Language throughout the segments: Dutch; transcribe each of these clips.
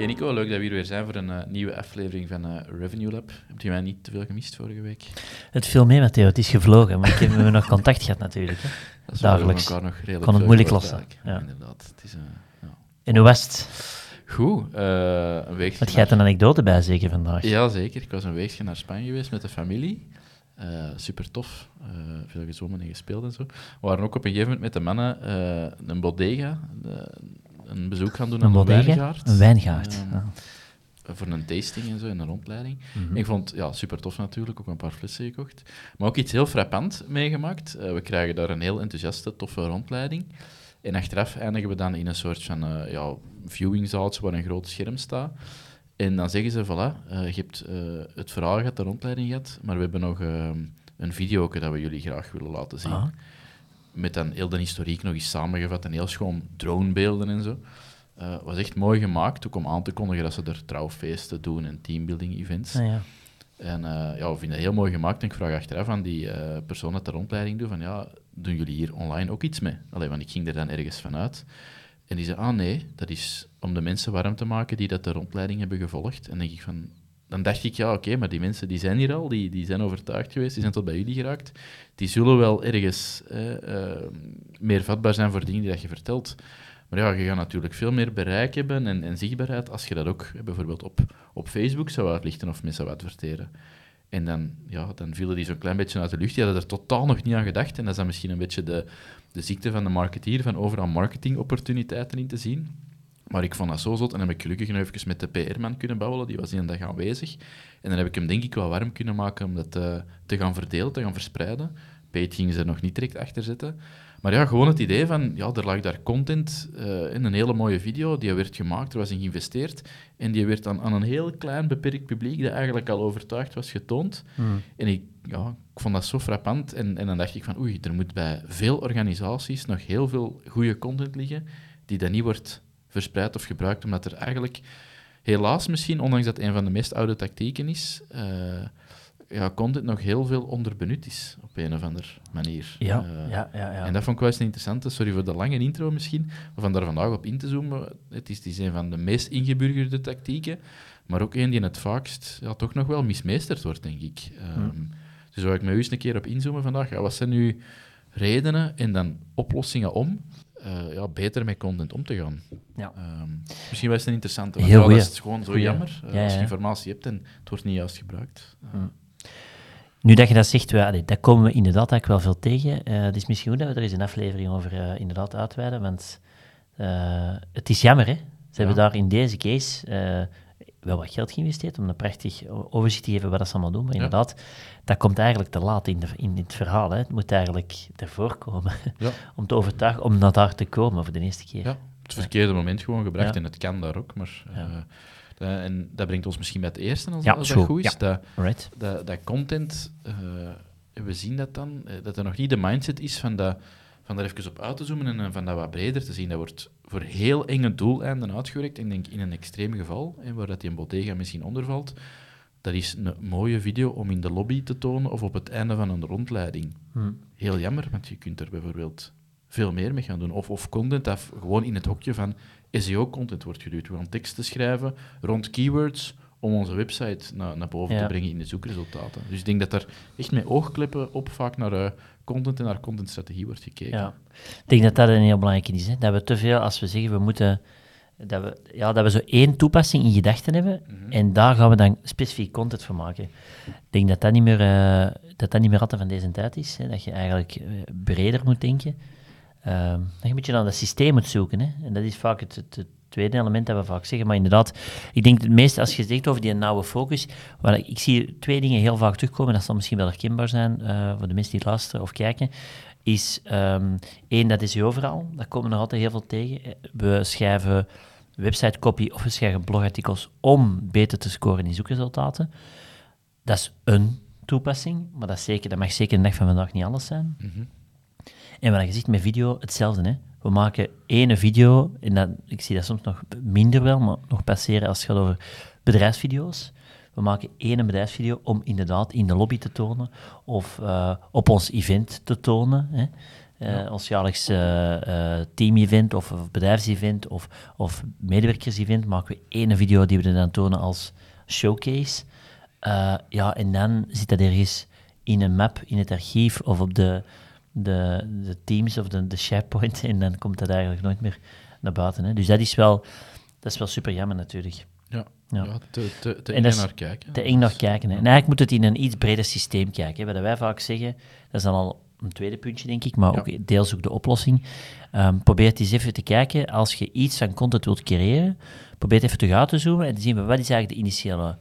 Oké Nico, leuk dat we hier weer zijn voor een uh, nieuwe aflevering van uh, Revenue Lab. Heb je mij niet te veel gemist vorige week? Het viel mee, Matteo. Het is gevlogen, maar ik heb nog contact gehad natuurlijk. Hè. Dat is Dagelijks. nog Kon het moeilijk lossen, ja. Inderdaad. Het is, uh, ja. En hoe was het? Goed, eh, een weekje Want jij hebt een anekdote bij zeker vandaag. Ja, zeker. Ik was een weekje naar Spanje geweest met de familie. Eh, super tof. Eh, veel gezwommen en gespeeld en zo. We waren ook op een gegeven moment met de mannen eh, een bodega, eh, een bezoek gaan doen aan een wijngaard. Een wijngaard. Ehm, ja. Voor een tasting en zo, en een rondleiding. Mhm. Ik vond ja, super tof natuurlijk, ook een paar flessen gekocht. Maar ook iets heel frappant meegemaakt. Eh, we krijgen daar een heel enthousiaste, toffe rondleiding. En achteraf eindigen we dan in een soort van eh ja, viewingzaaltje waar een groot scherm staat. En dan zeggen ze, voilà, eh, je hebt het verhaal gehad, de rondleiding gehad, maar we hebben nog eh, een video dat we jullie graag willen laten zien. Ah. Met dan heel de historiek nog eens samengevat en heel schoon dronebeelden en zo. Eh was echt mooi gemaakt, ook om aan te kondigen dat ze er trouwfeesten doen en teambuilding events. Ah, ja. En eh, ja, we vinden het heel mooi gemaakt. En ik vraag achteraf aan die eh, persoon dat de rondleiding doet, van ja, doen jullie hier online ook iets mee? Allee, want ik ging er dan ergens vanuit. En die zei, ah nee, dat is om de mensen warm te maken die dat de rondleiding hebben gevolgd. En denk ik van, dan dacht ik, ja oké, maar die mensen die zijn hier al, die, die zijn overtuigd geweest, die zijn tot bij jullie geraakt. Die zullen wel ergens eh, meer vatbaar zijn voor dingen die dat je vertelt. Maar ja, je gaat natuurlijk veel meer bereik hebben en, en zichtbaarheid als je dat ook bijvoorbeeld op, op Facebook zou uitlichten of mensen zou adverteren. En dan, ja, dan vielen die zo'n klein beetje uit de lucht. Die hadden er totaal nog niet aan gedacht. En dat is dan misschien een beetje de, de ziekte van de marketeer, van overal marketingopportuniteiten in te zien. Maar ik vond dat zo zot. En dan heb ik gelukkig nog even met de PR-man kunnen babbelen. Die was die een dag aanwezig. En dan heb ik hem denk ik wel warm kunnen maken om dat eh, te gaan verdelen, te gaan verspreiden. Pete ging ze er nog niet direct achter zetten. Maar ja, gewoon het idee van, ja, er lag daar content eh, in een hele mooie video, die werd gemaakt, er was in geïnvesteerd, en die werd dan aan een heel klein, beperkt publiek, dat eigenlijk al overtuigd was, getoond. Hmm. En ik, ja, ik vond dat zo frappant, en, en dan dacht ik van, oei, er moet bij veel organisaties nog heel veel goede content liggen, die dan niet wordt verspreid of gebruikt, omdat er eigenlijk, helaas misschien, ondanks dat het een van de meest oude tactieken is, eh, ja, content nog heel veel onderbenut is, op een of andere manier. Ja, Eh, ja, ja, ja. en dat vond ik wel eens een interessante, sorry voor de lange intro misschien, maar van daar vandaag op in te zoomen, het is, het is een van de meest ingeburgerde tactieken, maar ook een die het vaakst ja, toch nog wel mismeesterd wordt, denk ik. Ehm, Hm. Dus waar ik me eens een keer op inzoomen vandaag, ja, wat zijn nu redenen en dan oplossingen om eh, ja, beter met content om te gaan? Ja. Ehm, misschien wel eens een interessante, want Heel ja, dat is gewoon zo Goeie. jammer Ja, als je informatie hebt en het wordt niet juist gebruikt. Eh, Hm. Nu dat je dat zegt, ja, allee, dat komen we inderdaad eigenlijk wel veel tegen. Eh, het is misschien goed dat we er eens een aflevering over inderdaad uitweiden, want eh, het is jammer, hè. Ze hebben daar in deze case eh, wel wat geld geïnvesteerd om een prachtig overzicht te geven wat dat ze allemaal doen, maar Ja. inderdaad, dat komt eigenlijk te laat in, de, in het verhaal. Hè. Het moet eigenlijk ervoor komen Ja. om te overtuigen, om naar daar te komen voor de eerste keer. Ja, het verkeerde moment gewoon gebracht en het kan daar ook. Maar, eh, en dat brengt ons misschien bij het eerste, als, als dat goed. goed is. Dat, Right? dat, dat content, eh, we zien dat dan, eh, dat er nog niet de mindset is van, dat, van daar even op uit te zoomen en eh, van dat wat breder te zien. Dat wordt voor heel enge doeleinden uitgewerkt. Ik denk in een extreem geval, hè, waar dat die een bodega misschien onder valt, dat is een mooie video om in de lobby te tonen of op het einde van een rondleiding. Hm. Heel jammer, want je kunt er bijvoorbeeld veel meer mee gaan doen. Of, of content dat gewoon in het hokje van SEO-content wordt geduwd. We gaan teksten schrijven rond keywords om onze website naar, naar boven Ja. te brengen in de zoekresultaten. Dus ik denk dat er echt met oogkleppen op vaak naar eh, content en naar contentstrategie wordt gekeken. Ja. Ik denk dat dat een heel belangrijke is. Hè? Dat we te veel, als we zeggen we moeten, dat we, ja, dat we zo één toepassing in gedachten hebben Mhm. en daar gaan we dan specifiek content voor maken. Ik denk dat dat niet meer, eh, dat dat niet meer altijd van deze tijd is. Hè? Dat je eigenlijk eh, breder moet denken. Ehm, dat je een beetje naar dat systeem moet zoeken. Hè? En dat is vaak het, het, het tweede element dat we vaak zeggen. Maar inderdaad, ik denk het meeste als je zegt over die nauwe focus, waar ik, zie twee dingen heel vaak terugkomen, dat zal misschien wel herkenbaar zijn eh, voor de mensen die luisteren of kijken, is ehm, één, dat is je overal. Daar komen we nog altijd heel veel tegen. We schrijven website copy of we schrijven blogartikels om beter te scoren in zoekresultaten. Dat is een toepassing, maar dat, zeker, dat mag zeker de dag van vandaag niet alles zijn. En wat je ziet met video, hetzelfde. Hè? We maken ene video, en dat, ik zie dat soms nog minder wel, maar nog passeren als het gaat over bedrijfsvideo's. We maken één bedrijfsvideo om inderdaad in de lobby te tonen of uh, op ons event te tonen. Hè? Uh, ons jaarlijks uh, team-event of, of bedrijfsevent of, of medewerkers-event maken we één video die we dan tonen als showcase. ja, en dan zit dat ergens in een map, in het archief of op de, de, de Teams of de, de SharePoint en dan komt dat eigenlijk nooit meer naar buiten. Hè. Dus dat is wel, dat is wel super jammer natuurlijk. Ja, ja. ja te, te, te eng naar kijken. Te eng naar kijken. Hè. En eigenlijk moet het in een iets breder systeem kijken. Hè. Wat wij vaak zeggen, dat is dan al een tweede puntje, denk ik, maar ook deels ook de oplossing. Um, probeer eens even te kijken, als je iets aan content wilt creëren, probeer het even te uit te zoomen en te zien wat is eigenlijk de initiële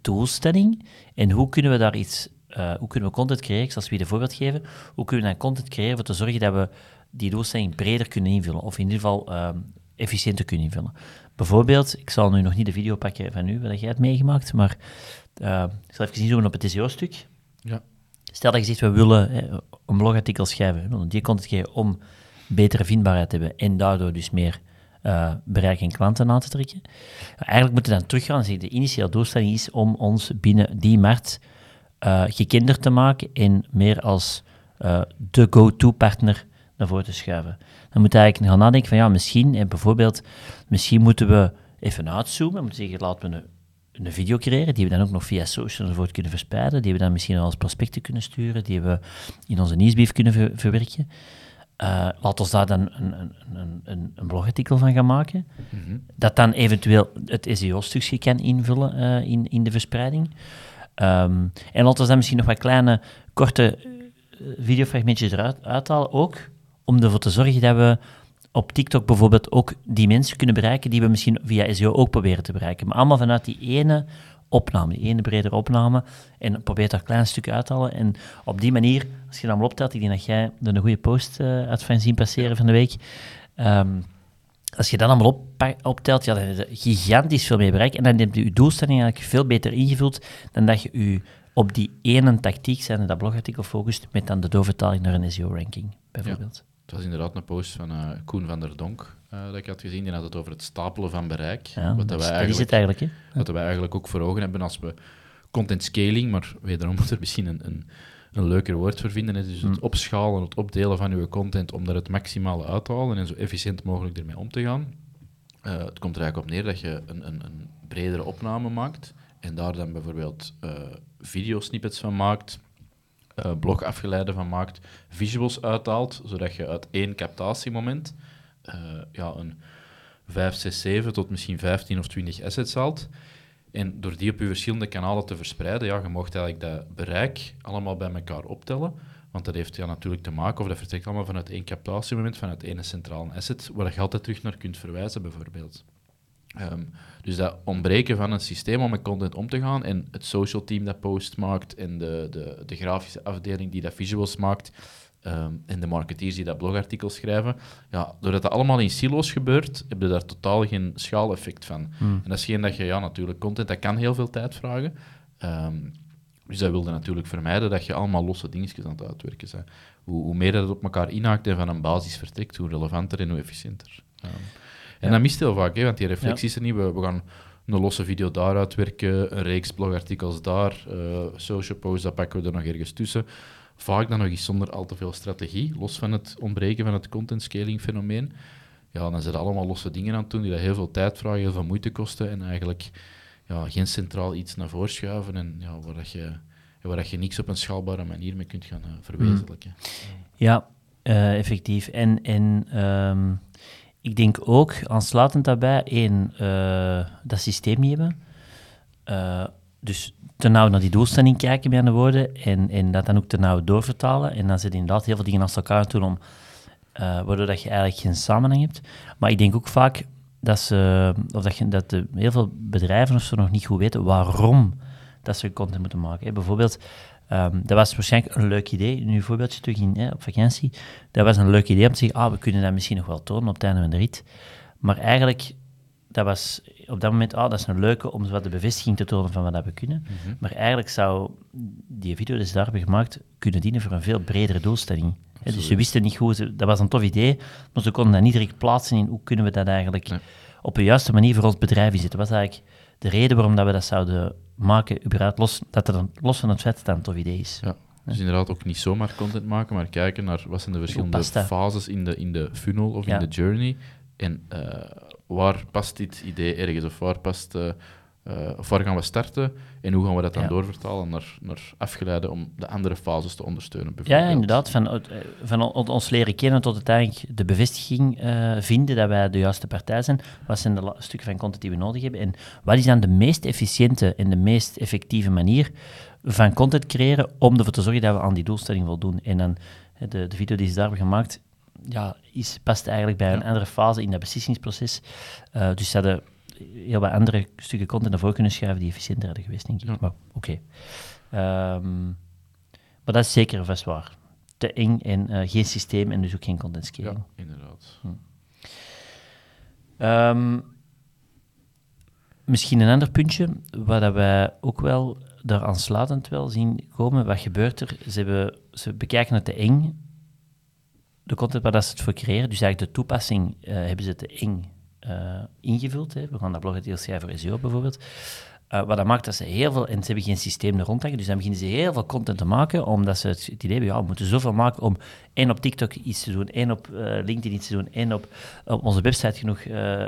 doelstelling en hoe kunnen we daar iets uh, hoe kunnen we content creëren? Ik zal je een voorbeeld geven. Hoe kunnen we dan content creëren om te zorgen dat we die doelstelling breder kunnen invullen, of in ieder geval um, efficiënter kunnen invullen. Bijvoorbeeld, ik zal nu nog niet de video pakken van u, wat jij hebt meegemaakt, maar uh, ik zal even inzoomen op het SEO-stuk. Ja. Stel dat je zegt, we willen hè, een blogartikel schrijven, we die content geven om betere vindbaarheid te hebben en daardoor dus meer uh, bereik en klanten aan te trekken. Eigenlijk moeten we dan teruggaan en zeggen, de initiële doelstelling is om ons binnen die markt uh, gekender te maken en meer als uh, de go-to-partner naar voren te schuiven. Dan moet je eigenlijk gaan nadenken van ja, misschien, en bijvoorbeeld, misschien moeten we even uitzoomen, moeten zeggen, laten we een, een video creëren, die we dan ook nog via social enzovoort kunnen verspreiden, die we dan misschien als prospecten kunnen sturen, die we in onze nieuwsbrief kunnen ver verwerken. Uh, laat ons daar dan een, een, een, een blogartikel van gaan maken, mm -hmm. dat dan eventueel het SEO-stukje kan invullen uh, in, in de verspreiding. Um, en laten we dan misschien nog wat kleine, korte videofragmentjes eruit uithalen, ook om ervoor te zorgen dat we op TikTok bijvoorbeeld ook die mensen kunnen bereiken die we misschien via SEO ook proberen te bereiken. Maar allemaal vanuit die ene opname, die ene bredere opname. En probeer daar kleine stukken uit te halen. En op die manier, als je dan optelt, ik denk dat jij er een goede post uh, uit van zien passeren van de week. Um, als je dat allemaal op, optelt, ja, dan heb je gigantisch veel meer bereik. En dan heb je je doelstelling eigenlijk veel beter ingevuld dan dat je je op die ene tactiek, zijn dat blogartikel focust, met dan de doorvertaling naar een SEO-ranking, bijvoorbeeld. Ja, het was inderdaad een post van uh, Koen van der Donk uh, dat ik had gezien. Die had het over het stapelen van bereik. Ja, wat dat, dat is het eigenlijk. Hè? Wat wij eigenlijk ook voor ogen hebben als we content scaling, maar wederom moet er misschien een, een een leuker woord voor vinden. Dus het mm. opschalen, het opdelen van uw content om daar het maximale uit te halen en zo efficiënt mogelijk ermee om te gaan. Uh, het komt er eigenlijk op neer dat je een, een, een bredere opname maakt en daar dan bijvoorbeeld uh, videosnippets van maakt, uh, blogafgeleiden van maakt, visuals uithaalt, zodat je uit één captatiemoment ja, een 5, 6, 7 tot misschien 15 of 20 assets haalt. En door die op je verschillende kanalen te verspreiden, ja, je mocht eigenlijk dat bereik allemaal bij elkaar optellen. Want dat heeft ja, natuurlijk te maken, of dat vertrekt allemaal vanuit één captatiemoment, vanuit één centrale asset, waar je altijd terug naar kunt verwijzen, bijvoorbeeld. Um, dus dat ontbreken van een systeem om met content om te gaan en het social team dat post maakt en de, de, de grafische afdeling die dat visuals maakt, Um, en de marketeers die dat blogartikel schrijven, ja, doordat dat allemaal in silo's gebeurt, heb je daar totaal geen schaaleffect van. Hmm. En dat is geen dat je, ja, natuurlijk, content, dat kan heel veel tijd vragen. Um, dus dat wilde natuurlijk vermijden dat je allemaal losse dingetjes aan het uitwerken bent. Hoe, hoe meer dat het op elkaar inhaakt en van een basis vertrekt, hoe relevanter en hoe efficiënter. Um, en ja. dat mist heel vaak, hè, want die reflectie is er niet. We, we, gaan een losse video daar uitwerken, een reeks blogartikels daar, uh, social posts, dat pakken we er nog ergens tussen vaak dan nog eens zonder al te veel strategie, los van het ontbreken van het content scaling fenomeen. Ja, dan zijn er allemaal losse dingen aan het doen die dat heel veel tijd vragen, heel veel moeite kosten en eigenlijk ja, geen centraal iets naar voren schuiven en ja, waar, dat je, waar dat je niks op een schaalbare manier mee kunt gaan uh, verwezenlijken. Ja, uh, effectief. En, en um, ik denk ook, aansluitend daarbij, één, uh, dat systeem niet hebben. Dus te nauw naar die doelstelling kijken, met de woorden, en, en dat dan ook te nauw doorvertalen. En dan zit inderdaad heel veel dingen naast elkaar doen, om, uh, waardoor dat je eigenlijk geen samenhang hebt. Maar ik denk ook vaak dat, ze, of dat, je, dat de, heel veel bedrijven of zo nog niet goed weten waarom dat ze content moeten maken. Bijvoorbeeld, um, dat was waarschijnlijk een leuk idee, nu een voorbeeldje terug in, op vakantie, dat was een leuk idee om te zeggen, ah, we kunnen dat misschien nog wel tonen op het einde van de rit. Maar eigenlijk dat was op dat moment, ah, dat is een leuke om zo wat de bevestiging te tonen van wat we kunnen. Mhm. Maar eigenlijk zou die video die ze daar hebben gemaakt kunnen dienen voor een veel bredere doelstelling. Dus ze wisten niet hoe ze, dat was een tof idee, maar ze konden dat niet direct plaatsen in hoe kunnen we dat eigenlijk Nee. op de juiste manier voor ons bedrijf inzetten. Dat was eigenlijk de reden waarom dat we dat zouden maken, überhaupt los, dat er los van het feit dat een tof idee is. Ja. Dus inderdaad ook niet zomaar content maken, maar kijken naar wat zijn de verschillende fases in de, in de funnel of Ja. in de journey. En eh, waar past dit idee ergens? Of waar, past, eh, eh, of waar gaan we starten? En hoe gaan we dat dan Ja. doorvertalen naar, naar afgeleiden om de andere fases te ondersteunen? Ja, bijvoorbeeld? inderdaad. Van, van on- ons leren kennen tot uiteindelijk de bevestiging vinden dat wij de juiste partij zijn. Wat zijn de stukken van content die we nodig hebben? En wat is dan de meest efficiënte en de meest effectieve manier van content creëren om ervoor te zorgen dat we aan die doelstelling voldoen? En dan de, de video die ze daar hebben gemaakt, ja, is, past eigenlijk bij een andere fase in dat beslissingsproces. Eh, dus ze hadden heel wat andere stukken content naar voren kunnen schuiven die efficiënter hadden geweest, denk ik. Ja. Maar oké. Ehm, maar dat is zeker vast waar. Te eng en eh, geen systeem en dus ook geen content scaling. Ja, inderdaad. Ehm, misschien een ander puntje, waar wij ook wel daar aansluitend wel zien komen. Wat gebeurt er? Ze, hebben, ze bekijken het te eng, de content waar dat ze het voor creëren. Dus eigenlijk de toepassing eh, hebben ze te eng eh, ingevuld. Hè. We gaan dat blogartikel schrijven voor SEO bijvoorbeeld. Eh, wat dat maakt dat ze heel veel, en ze hebben geen systeem er rond dus dan beginnen ze heel veel content te maken, omdat ze het, het idee hebben, ja, we moeten zoveel maken om één op TikTok iets te doen, één op LinkedIn iets te doen, één op, op onze website genoeg eh,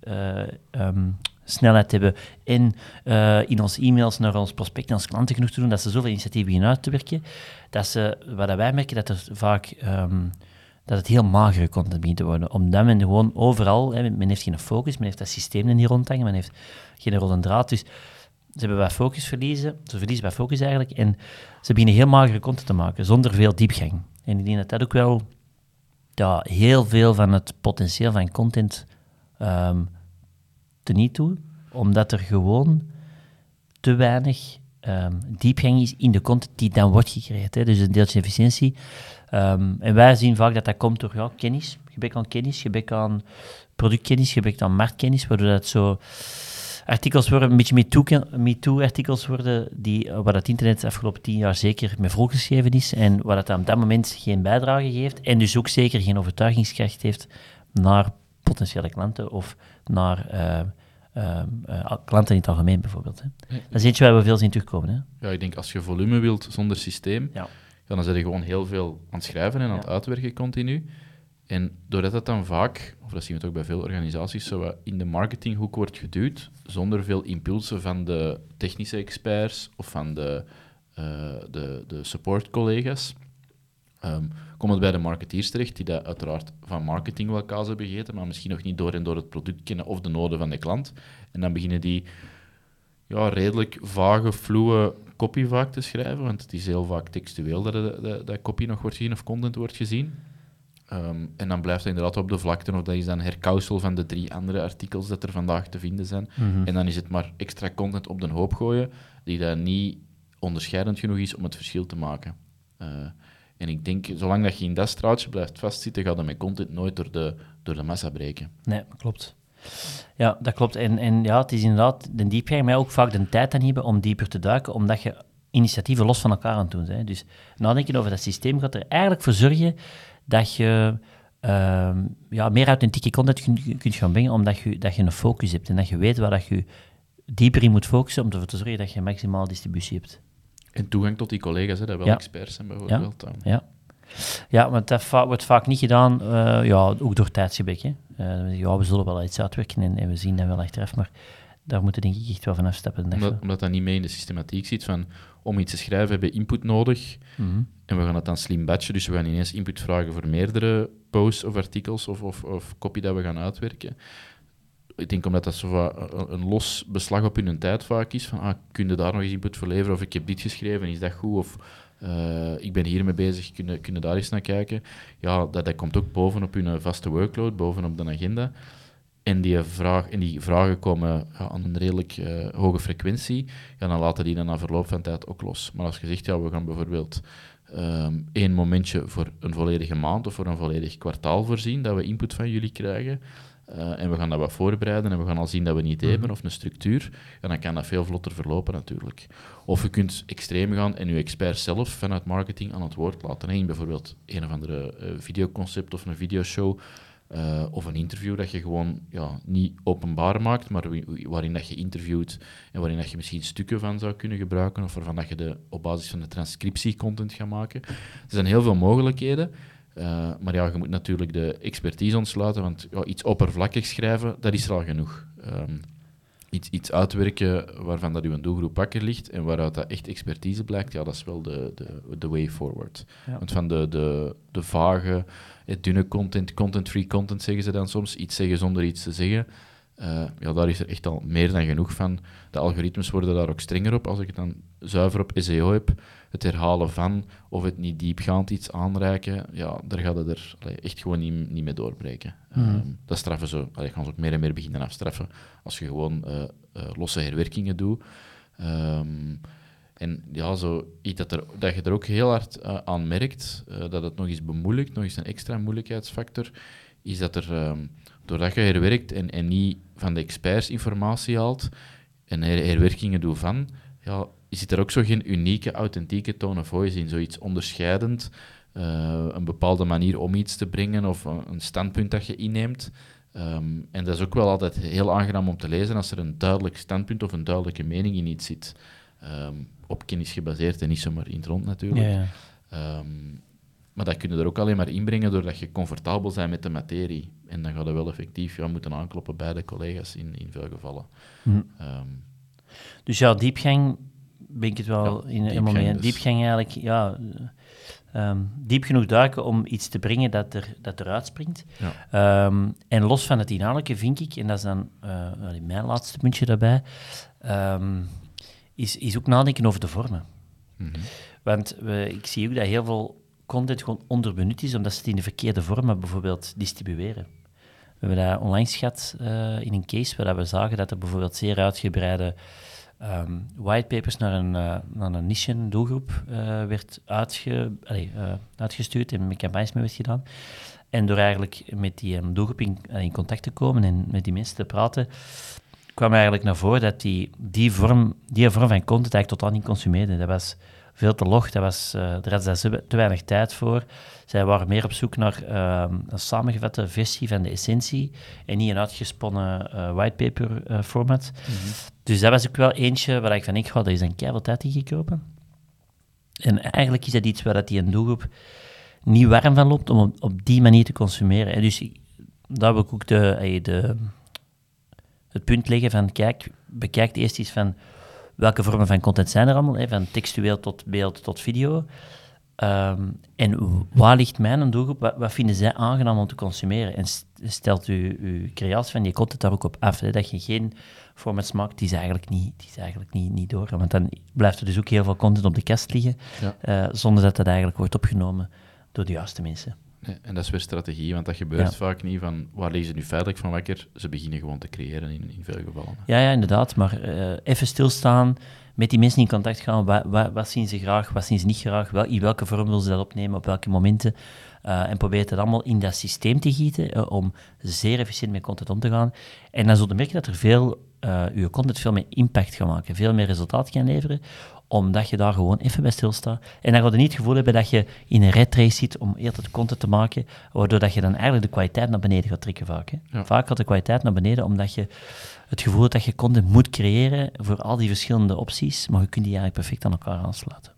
eh, ehm, snelheid te hebben en in onze e-mails naar ons prospect en onze klanten genoeg te doen, dat ze zoveel initiatieven beginnen uit te werken, dat ze, wat wij merken, dat er vaak... ehm, dat het heel magere content begint te worden. Omdat men gewoon overal, hè, men heeft geen focus, men heeft dat systeem niet rondhangen, men heeft geen rode draad. Dus ze hebben wat focus verliezen, ze verliezen wat focus eigenlijk, en ze beginnen heel magere content te maken, zonder veel diepgang. En ik denk dat dat ook wel ja, heel veel van het potentieel van content ehm teniet doet, omdat er gewoon te weinig ehm, diepgang is in de content die dan wordt gecreëerd. Hè. Dus een deeltje efficiëntie. Ehm, en wij zien vaak dat dat komt door ja, kennis, gebrek aan kennis, gebrek aan productkennis, gebrek aan marktkennis, waardoor dat zo artikels worden, een beetje MeToo- MeToo-artikels worden, die, eh, waar het internet de afgelopen tien jaar zeker met volgeschreven is en waar het op dat moment geen bijdrage geeft en dus ook zeker geen overtuigingskracht heeft naar potentiële klanten of naar eh, eh, eh, klanten in het algemeen bijvoorbeeld. Hè. Dat is eentje waar we veel zien terugkomen. Hè. Ja, ik denk als je volume wilt zonder systeem, Ja. dan zit je gewoon heel veel aan het schrijven en aan het uitwerken continu. En doordat dat dan vaak, of dat zien we het ook bij veel organisaties, zo in de marketinghoek wordt geduwd, zonder veel impulsen van de technische experts of van de, eh de, de support-collega's, ehm, komt het bij de marketeers terecht, die dat uiteraard van marketing wel kaas hebben gegeten, maar misschien nog niet door en door het product kennen of de noden van de klant. En dan beginnen die ja, redelijk vage, fluwe copy vaak te schrijven, want het is heel vaak textueel dat, dat, dat, dat copy nog wordt gezien of content wordt gezien. Ehm, en dan blijft het inderdaad op de vlakte, of dat is dan herkausel van de drie andere artikels dat er vandaag te vinden zijn. En dan is het maar extra content op de hoop gooien, die dan niet onderscheidend genoeg is om het verschil te maken. Eh, en ik denk, zolang dat je in dat straatje blijft vastzitten, gaat dat met content nooit door de, door de massa breken. Nee, klopt. Ja, dat klopt. En, en ja, het is inderdaad de diepgang, maar ook vaak de tijd aan hebben om dieper te duiken, omdat je initiatieven los van elkaar aan het doen bent. Dus nadenken over dat systeem gaat er eigenlijk voor zorgen dat je ehm, ja, meer authentieke content kunt, kunt gaan brengen, omdat je, dat je een focus hebt en dat je weet waar dat je dieper in moet focussen om ervoor te zorgen dat je maximaal distributie hebt. En toegang tot die collega's, hè, dat wel Ja. experts zijn bijvoorbeeld. dan. Ja. Ja, want dat wordt vaak niet gedaan, eh, ja, ook door tijdsgebrek. Hè. Eh, ja, we zullen wel iets uitwerken en, en we zien dat wel achteraf, maar daar moeten denk ik echt wel van afstappen. Dat Omdat, omdat dat niet mee in de systematiek zit van om iets te schrijven hebben we input nodig Mhm. en we gaan het dan slim batchen, dus we gaan ineens input vragen voor meerdere posts of artikels of, of, of copy dat we gaan uitwerken. Ik denk omdat dat zo een, los beslag op hun tijd vaak is, van ah, kun je daar nog eens input voor leveren of ik heb dit geschreven, is dat goed of eh, ik ben hiermee bezig, kunnen kun daar eens naar kijken. Ja, dat, dat komt ook bovenop hun vaste workload, bovenop de agenda. En die, vraag, en die vragen komen aan een redelijk eh, hoge frequentie, ja, dan laten die dan na verloop van tijd ook los. Maar als je zegt, ja, we gaan bijvoorbeeld ehm, één momentje voor een volledige maand of voor een volledig kwartaal voorzien, dat we input van jullie krijgen, eh, en we gaan dat wat voorbereiden en we gaan al zien dat we niet hebben of een structuur, ja, dan kan dat veel vlotter verlopen natuurlijk. Of je kunt extreem gaan en je expert zelf vanuit marketing aan het woord laten. Hè, bijvoorbeeld een of andere uh, videoconcept of een videoshow uh, of een interview dat je gewoon ja, niet openbaar maakt, maar waarin dat je interviewt en waarin dat je misschien stukken van zou kunnen gebruiken of waarvan dat je de, op basis van de transcriptie content gaat maken. Er zijn heel veel mogelijkheden. Uh, maar ja, je moet natuurlijk de expertise ontsluiten, want ja, iets oppervlakkig schrijven, dat is er al genoeg. Um, iets, iets uitwerken waarvan dat uw doelgroep wakker ligt en waaruit dat echt expertise blijkt, ja, dat is wel de, de, de way forward. Ja. Want van de, de, de vage, dunne content, content-free content zeggen ze dan soms, iets zeggen zonder iets te zeggen, uh, ja, daar is er echt al meer dan genoeg van. De algoritmes worden daar ook strenger op. Als ik het dan zuiver op SEO heb, het herhalen van of het niet diepgaand iets aanreiken, ja, daar gaat het er allee, echt gewoon niet, niet mee doorbreken. Mm. Um, dat straffen ze, allee, gaan ze ook meer en meer beginnen afstraffen als je gewoon uh, uh, losse herwerkingen doet. Um, en ja, zo iets dat, er, dat je er ook heel hard uh, aan merkt, dat het nog eens bemoeilijkt, nog eens een extra moeilijkheidsfactor, is dat er, um, doordat je herwerkt en, en niet van de experts informatie haalt en her herwerkingen doet van, ja, zit er ook zo geen unieke, authentieke tone of voice in, zoiets onderscheidend, uh, een bepaalde manier om iets te brengen of een standpunt dat je inneemt. Um, en dat is ook wel altijd heel aangenaam om te lezen als er een duidelijk standpunt of een duidelijke mening in iets zit. Um, op kennis gebaseerd en niet zomaar in het rond natuurlijk. Ja, ja. Um, maar dat kun je er ook alleen maar inbrengen doordat je comfortabel bent met de materie. En dan gaat je wel effectief ja, moeten aankloppen bij de collega's in, in veel gevallen. Hm. Dus ja, diepgang ben ik het wel in een moment. Dus. Diepgang eigenlijk, ja, um, diep genoeg duiken om iets te brengen dat, er, dat eruit springt. Ja. Um, en los van het inhoudelijke vind ik, en dat is dan uh, mijn laatste puntje daarbij, is, is ook nadenken over de vormen. Mm -hmm. Want we, ik zie ook dat heel veel content gewoon onderbenut is, omdat ze het in de verkeerde vormen bijvoorbeeld distribueren. We hebben dat onlangs gehad uh, in een case waar we zagen dat er bijvoorbeeld zeer uitgebreide um, whitepapers naar een, uh, naar een niche-doelgroep uh, werd uitge, allee, uitgestuurd en met campagnes mee werd gedaan. En door eigenlijk met die um, doelgroep in, in, contact te komen en met die mensen te praten, kwam eigenlijk naar voren dat die, die, vorm, die vorm van content eigenlijk totaal niet consumeerde. Dat was veel te log. Dat was, daar hadden ze te weinig tijd voor. Zij waren meer op zoek naar uh, een samengevatte versie van de essentie en niet een uitgesponnen uh, whitepaper format. Mm -hmm. Dus dat was ook wel eentje waar ik van ik had, er is een keihard tijd in gekropen. En eigenlijk is dat iets waar dat die een doelgroep niet warm van loopt om op, op die manier te consumeren. En dus daar wil ik ook de, de, het punt leggen van, kijk, bekijk eerst eens van welke vormen van content zijn er allemaal, hè, van textueel tot beeld tot video. Um, en waar ligt mijn doelgroep? Wat, wat, vinden zij aangenaam om te consumeren? En stelt u uw creatie van je content daar ook op af, hè, dat je geen formats maakt die is eigenlijk niet, die is eigenlijk niet, niet door. Want dan blijft er dus ook heel veel content op de kast liggen, ja. uh, zonder dat dat eigenlijk wordt opgenomen door de juiste mensen. En dat is weer strategie, want dat gebeurt ja. vaak niet van waar lezen ze nu feitelijk van wakker. Ze beginnen gewoon te creëren in, in veel gevallen. Ja, ja inderdaad. Maar uh, even stilstaan, met die mensen in contact gaan. Wat, wat, wat, zien ze graag, wat zien ze niet graag? Wel, in welke vorm willen ze dat opnemen, op welke momenten? Uh, en probeer het allemaal in dat systeem te gieten uh, om zeer efficiënt met content om te gaan. En dan zul je merken dat er veel, uh, je content veel meer impact gaat maken, veel meer resultaat kan leveren, omdat je daar gewoon even bij stilstaat. En dan ga je niet het gevoel hebben dat je in een red race zit om eerder content te maken, waardoor dat je dan eigenlijk de kwaliteit naar beneden gaat trekken vaak. Hè. Ja. Vaak gaat de kwaliteit naar beneden, omdat je het gevoel hebt dat je content moet creëren voor al die verschillende opties, maar je kunt die eigenlijk perfect aan elkaar aansluiten.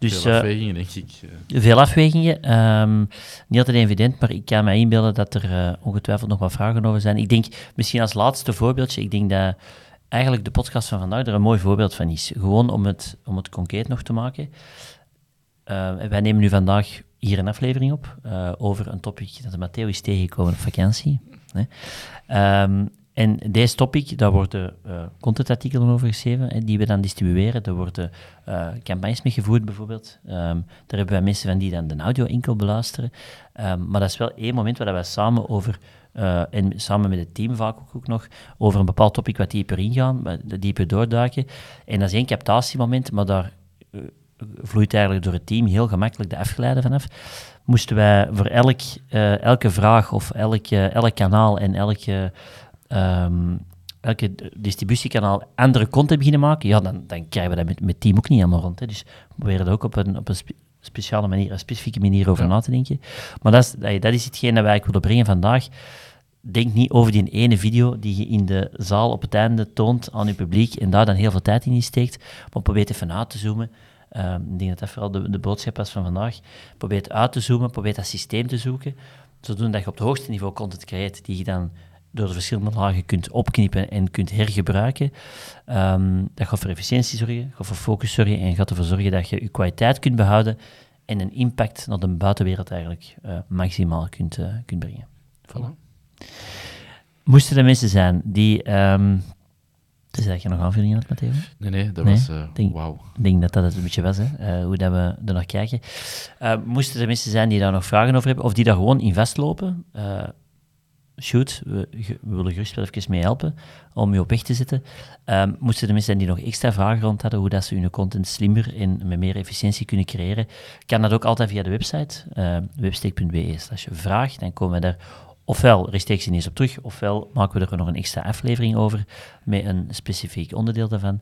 Dus, veel afwegingen, denk ik. Veel afwegingen. Um, niet altijd evident, maar ik kan me inbeelden dat er uh, ongetwijfeld nog wat vragen over zijn. Ik denk, misschien als laatste voorbeeldje, ik denk dat eigenlijk de podcast van vandaag er een mooi voorbeeld van is. Gewoon om het, om het concreet nog te maken. Uh, wij nemen nu vandaag hier een aflevering op uh, over een topic dat de Matteo is tegengekomen op vakantie. Um, en deze topic, daar worden uh, contentartikelen over geschreven, die we dan distribueren. Er worden uh, campagnes mee gevoerd, bijvoorbeeld. Um, daar hebben wij mensen van die dan de audio enkel beluisteren. Um, maar dat is wel één moment waar wij samen over, uh, en samen met het team vaak ook, ook, nog, over een bepaald topic wat dieper ingaan, dieper doorduiken. En dat is één captatiemoment, maar daar vloeit eigenlijk door het team heel gemakkelijk de afgeleide vanaf. Moesten wij voor elk, eh, elke vraag of elk, elk kanaal en elke, um, elke distributiekanaal andere content beginnen maken, ja, dan, dan krijgen we dat met, met team ook niet helemaal rond. Hè. Dus we proberen er ook op een, op een speciale manier, een specifieke manier over na te denken. Maar dat is, dat is hetgeen dat wij willen brengen vandaag denk niet over die ene video die je in de zaal op het einde toont aan je publiek en daar dan heel veel tijd in steekt, maar probeer even uit te zoomen. Uh, ik denk dat dat vooral de, de boodschap was van vandaag. Probeer het uit te zoomen, probeer dat systeem te zoeken, zodat je op het hoogste niveau content creëert die je dan door de verschillende lagen kunt opknippen en kunt hergebruiken. Um, dat gaat voor efficiëntie zorgen, gaat voor focus zorgen en gaat ervoor zorgen dat je je kwaliteit kunt behouden en een impact naar de buitenwereld eigenlijk uh, maximaal kunt, uh, kunt brengen. Voilà. Moesten er mensen zijn die... Um, dus dat je nog aanvullingen had, Matteo? Nee, nee, dat was uh, denk, wauw. Ik denk dat dat het een beetje was, hè, uh, hoe dat we er naar kijken. Uh, moesten er mensen zijn die daar nog vragen over hebben, of die daar gewoon in vastlopen? Shoot, we, willen gerust wel even mee helpen om je op weg te zetten. Um, moesten er mensen die nog extra vragen rond hadden, hoe dat ze hun content slimmer en met meer efficiëntie kunnen creëren, kan dat ook altijd via de website, websteek.be slash vraag. Dan komen we daar ofwel rechtstreeks ineens op terug, ofwel maken we er nog een extra aflevering over met een specifiek onderdeel daarvan.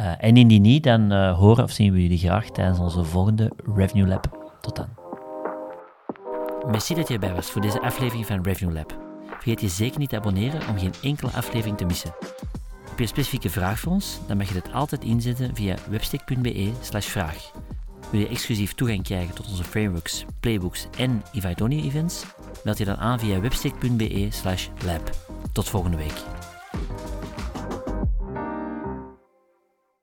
Uh, en indien niet, dan uh, horen of zien we jullie graag tijdens onze volgende Revenue Lab. Tot dan. Merci dat je erbij was voor deze aflevering van Revenue Lab. Vergeet je zeker niet te abonneren om geen enkele aflevering te missen. Heb je een specifieke vraag voor ons? Dan mag je dit altijd inzetten via webstick.be vraag. Wil je exclusief toegang krijgen tot onze frameworks, playbooks en Ivaidonia events? Meld je dan aan via webstick.be lab. Tot volgende week.